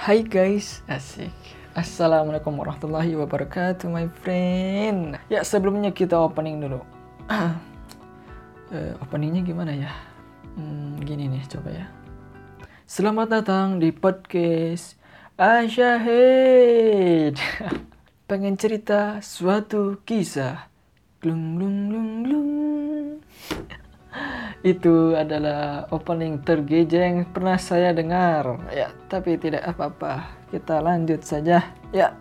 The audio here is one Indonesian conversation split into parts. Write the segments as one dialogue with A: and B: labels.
A: Hai guys, asik. Assalamualaikum warahmatullahi wabarakatuh, my friend. Ya sebelumnya kita opening dulu. uh, openingnya gimana ya? Hmm, gini nih, coba ya. Selamat datang di podcast Asyahid. Pengen cerita suatu kisah. Glung glung glung glung. Itu adalah opening tergeja pernah saya dengar. Ya, tapi tidak apa-apa. Kita lanjut saja. Ya.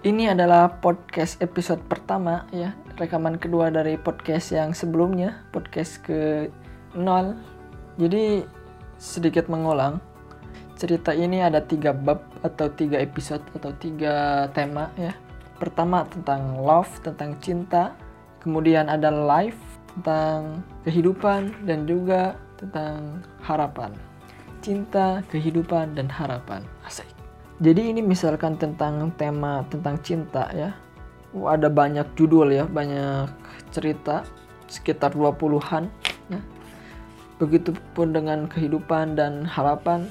A: Ini adalah podcast episode pertama ya, rekaman kedua dari podcast yang sebelumnya, podcast ke 0. Jadi sedikit mengulang. Cerita ini ada tiga bab atau tiga episode atau tiga tema ya. Pertama tentang love, tentang cinta. Kemudian ada life, tentang kehidupan dan juga tentang harapan. Cinta, kehidupan, dan harapan. Asik. Jadi ini misalkan tentang tema tentang cinta ya. Wah, ada banyak judul ya, banyak cerita sekitar 20-an ya. Begitupun dengan kehidupan dan harapan.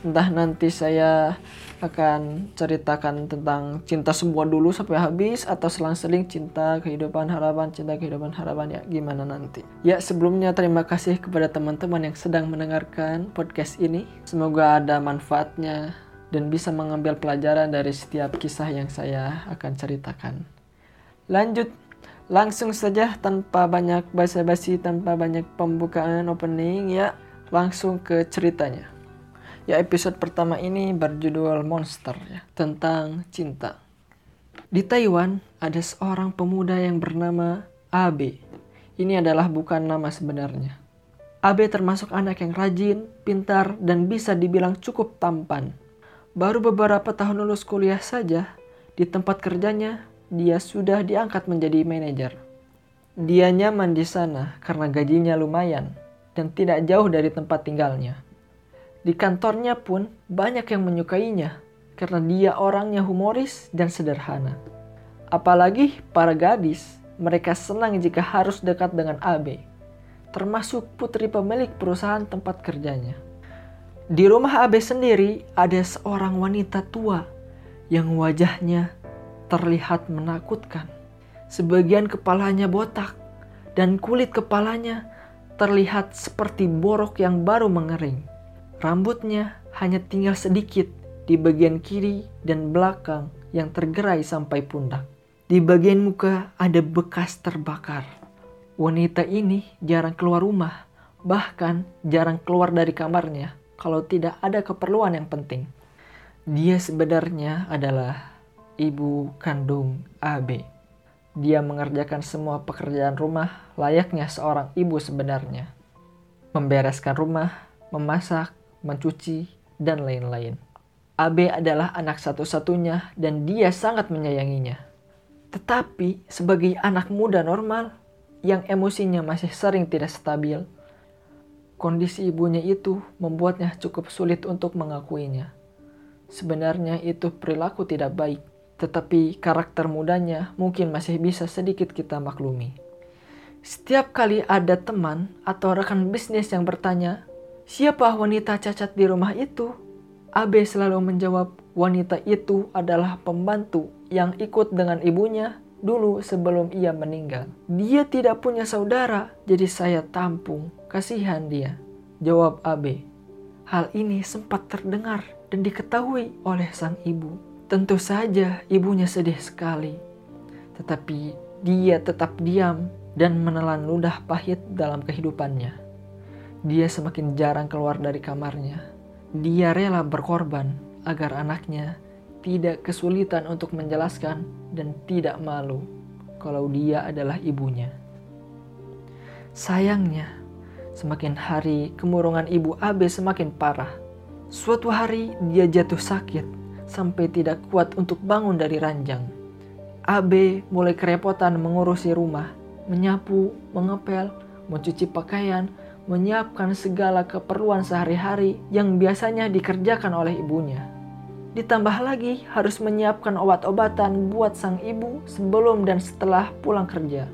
A: Entah nanti saya akan ceritakan tentang cinta semua dulu sampai habis atau selang-seling cinta kehidupan harapan cinta kehidupan harapan ya. Gimana nanti? Ya sebelumnya terima kasih kepada teman-teman yang sedang mendengarkan podcast ini. Semoga ada manfaatnya dan bisa mengambil pelajaran dari setiap kisah yang saya akan ceritakan. Lanjut langsung saja tanpa banyak basa-basi tanpa banyak pembukaan opening ya. Langsung ke ceritanya Ya episode pertama ini berjudul Monster ya, tentang cinta. Di Taiwan ada seorang pemuda yang bernama Abe. Ini adalah bukan nama sebenarnya. Abe termasuk anak yang rajin, pintar, dan bisa dibilang cukup tampan. Baru beberapa tahun lulus kuliah saja, di tempat kerjanya dia sudah diangkat menjadi manajer. Dia nyaman di sana karena gajinya lumayan dan tidak jauh dari tempat tinggalnya. Di kantornya pun banyak yang menyukainya karena dia orangnya humoris dan sederhana. Apalagi para gadis, mereka senang jika harus dekat dengan Abe, termasuk putri pemilik perusahaan tempat kerjanya. Di rumah Abe sendiri ada seorang wanita tua yang wajahnya terlihat menakutkan. Sebagian kepalanya botak dan kulit kepalanya terlihat seperti borok yang baru mengering. Rambutnya hanya tinggal sedikit di bagian kiri dan belakang yang tergerai sampai pundak. Di bagian muka ada bekas terbakar. Wanita ini jarang keluar rumah, bahkan jarang keluar dari kamarnya kalau tidak ada keperluan yang penting. Dia sebenarnya adalah ibu kandung AB. Dia mengerjakan semua pekerjaan rumah layaknya seorang ibu sebenarnya. Membereskan rumah, memasak, mencuci, dan lain-lain. Abe adalah anak satu-satunya dan dia sangat menyayanginya. Tetapi sebagai anak muda normal yang emosinya masih sering tidak stabil, kondisi ibunya itu membuatnya cukup sulit untuk mengakuinya. Sebenarnya itu perilaku tidak baik, tetapi karakter mudanya mungkin masih bisa sedikit kita maklumi. Setiap kali ada teman atau rekan bisnis yang bertanya, Siapa wanita cacat di rumah itu? Abe selalu menjawab, wanita itu adalah pembantu yang ikut dengan ibunya dulu sebelum ia meninggal. Dia tidak punya saudara, jadi saya tampung. Kasihan dia. Jawab Abe. Hal ini sempat terdengar dan diketahui oleh sang ibu. Tentu saja ibunya sedih sekali. Tetapi dia tetap diam dan menelan ludah pahit dalam kehidupannya. Dia semakin jarang keluar dari kamarnya. Dia rela berkorban agar anaknya tidak kesulitan untuk menjelaskan dan tidak malu kalau dia adalah ibunya. Sayangnya, semakin hari kemurungan ibu Abe semakin parah. Suatu hari dia jatuh sakit sampai tidak kuat untuk bangun dari ranjang. Abe mulai kerepotan mengurusi rumah, menyapu, mengepel, mencuci pakaian, menyiapkan segala keperluan sehari-hari yang biasanya dikerjakan oleh ibunya. Ditambah lagi harus menyiapkan obat-obatan buat sang ibu sebelum dan setelah pulang kerja.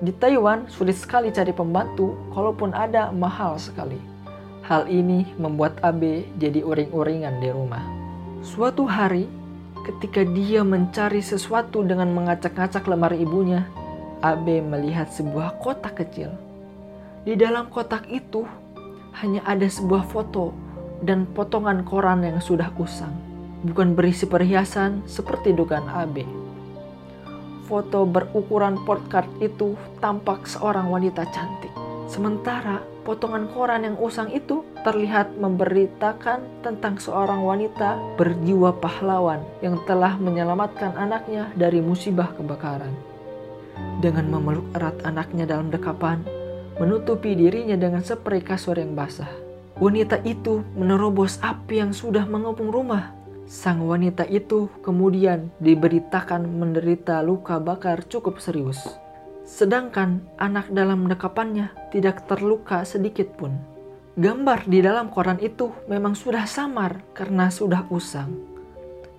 A: Di Taiwan sulit sekali cari pembantu, kalaupun ada mahal sekali. Hal ini membuat Abe jadi uring-uringan di rumah. Suatu hari, ketika dia mencari sesuatu dengan mengacak-ngacak lemari ibunya, Abe melihat sebuah kotak kecil. Di dalam kotak itu hanya ada sebuah foto dan potongan koran yang sudah usang, bukan berisi perhiasan seperti dugaan Abe. Foto berukuran postcard itu tampak seorang wanita cantik. Sementara potongan koran yang usang itu terlihat memberitakan tentang seorang wanita berjiwa pahlawan yang telah menyelamatkan anaknya dari musibah kebakaran. Dengan memeluk erat anaknya dalam dekapan, menutupi dirinya dengan spray kasur yang basah. Wanita itu menerobos api yang sudah mengepung rumah. Sang wanita itu kemudian diberitakan menderita luka bakar cukup serius. Sedangkan anak dalam dekapannya tidak terluka sedikit pun. Gambar di dalam koran itu memang sudah samar karena sudah usang.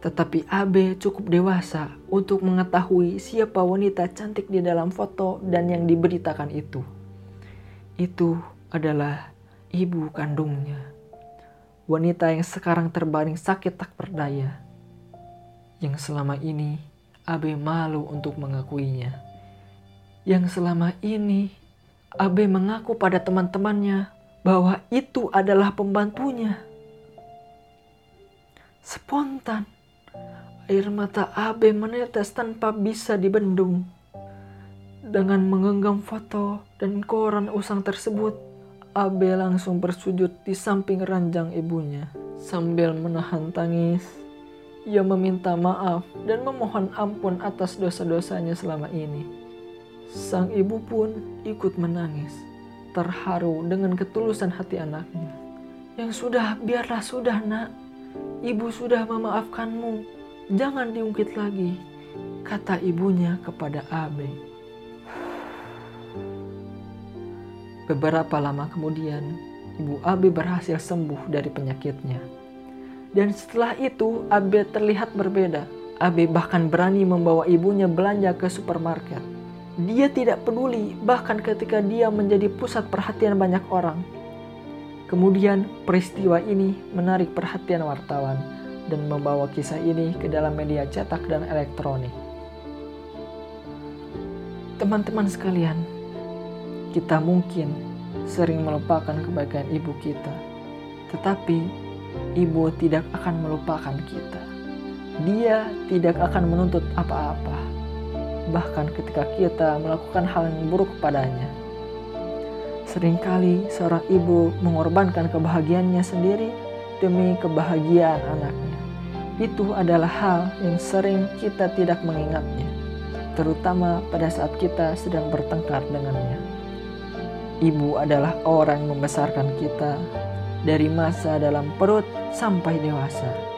A: Tetapi Abe cukup dewasa untuk mengetahui siapa wanita cantik di dalam foto dan yang diberitakan itu. Itu adalah ibu kandungnya. Wanita yang sekarang terbaring sakit tak berdaya. Yang selama ini Abe malu untuk mengakuinya yang selama ini Abe mengaku pada teman-temannya bahwa itu adalah pembantunya. Spontan, air mata Abe menetes tanpa bisa dibendung. Dengan menggenggam foto dan koran usang tersebut, Abe langsung bersujud di samping ranjang ibunya. Sambil menahan tangis, ia meminta maaf dan memohon ampun atas dosa-dosanya selama ini. Sang ibu pun ikut menangis, terharu dengan ketulusan hati anaknya. Yang sudah, biarlah sudah nak. Ibu sudah memaafkanmu. Jangan diungkit lagi, kata ibunya kepada Abe. Beberapa lama kemudian, ibu Abe berhasil sembuh dari penyakitnya. Dan setelah itu, Abe terlihat berbeda. Abe bahkan berani membawa ibunya belanja ke supermarket dia tidak peduli, bahkan ketika dia menjadi pusat perhatian banyak orang. Kemudian, peristiwa ini menarik perhatian wartawan dan membawa kisah ini ke dalam media cetak dan elektronik. Teman-teman sekalian, kita mungkin sering melupakan kebaikan ibu kita, tetapi ibu tidak akan melupakan kita. Dia tidak akan menuntut apa-apa bahkan ketika kita melakukan hal yang buruk padanya. Seringkali seorang ibu mengorbankan kebahagiaannya sendiri demi kebahagiaan anaknya. Itu adalah hal yang sering kita tidak mengingatnya, terutama pada saat kita sedang bertengkar dengannya. Ibu adalah orang yang membesarkan kita dari masa dalam perut sampai dewasa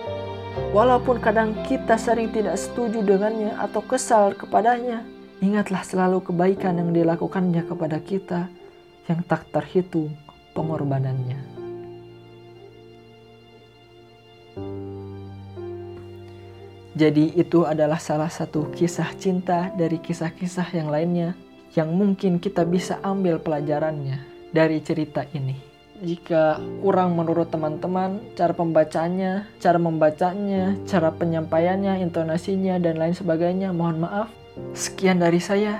A: Walaupun kadang kita sering tidak setuju dengannya atau kesal kepadanya, ingatlah selalu kebaikan yang dilakukannya kepada kita yang tak terhitung pengorbanannya. Jadi itu adalah salah satu kisah cinta dari kisah-kisah yang lainnya yang mungkin kita bisa ambil pelajarannya dari cerita ini jika kurang menurut teman-teman cara pembacaannya, cara membacanya, cara penyampaiannya, intonasinya, dan lain sebagainya, mohon maaf. Sekian dari saya.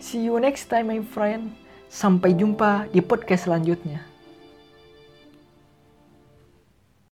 A: See you next time my friend. Sampai jumpa di podcast selanjutnya.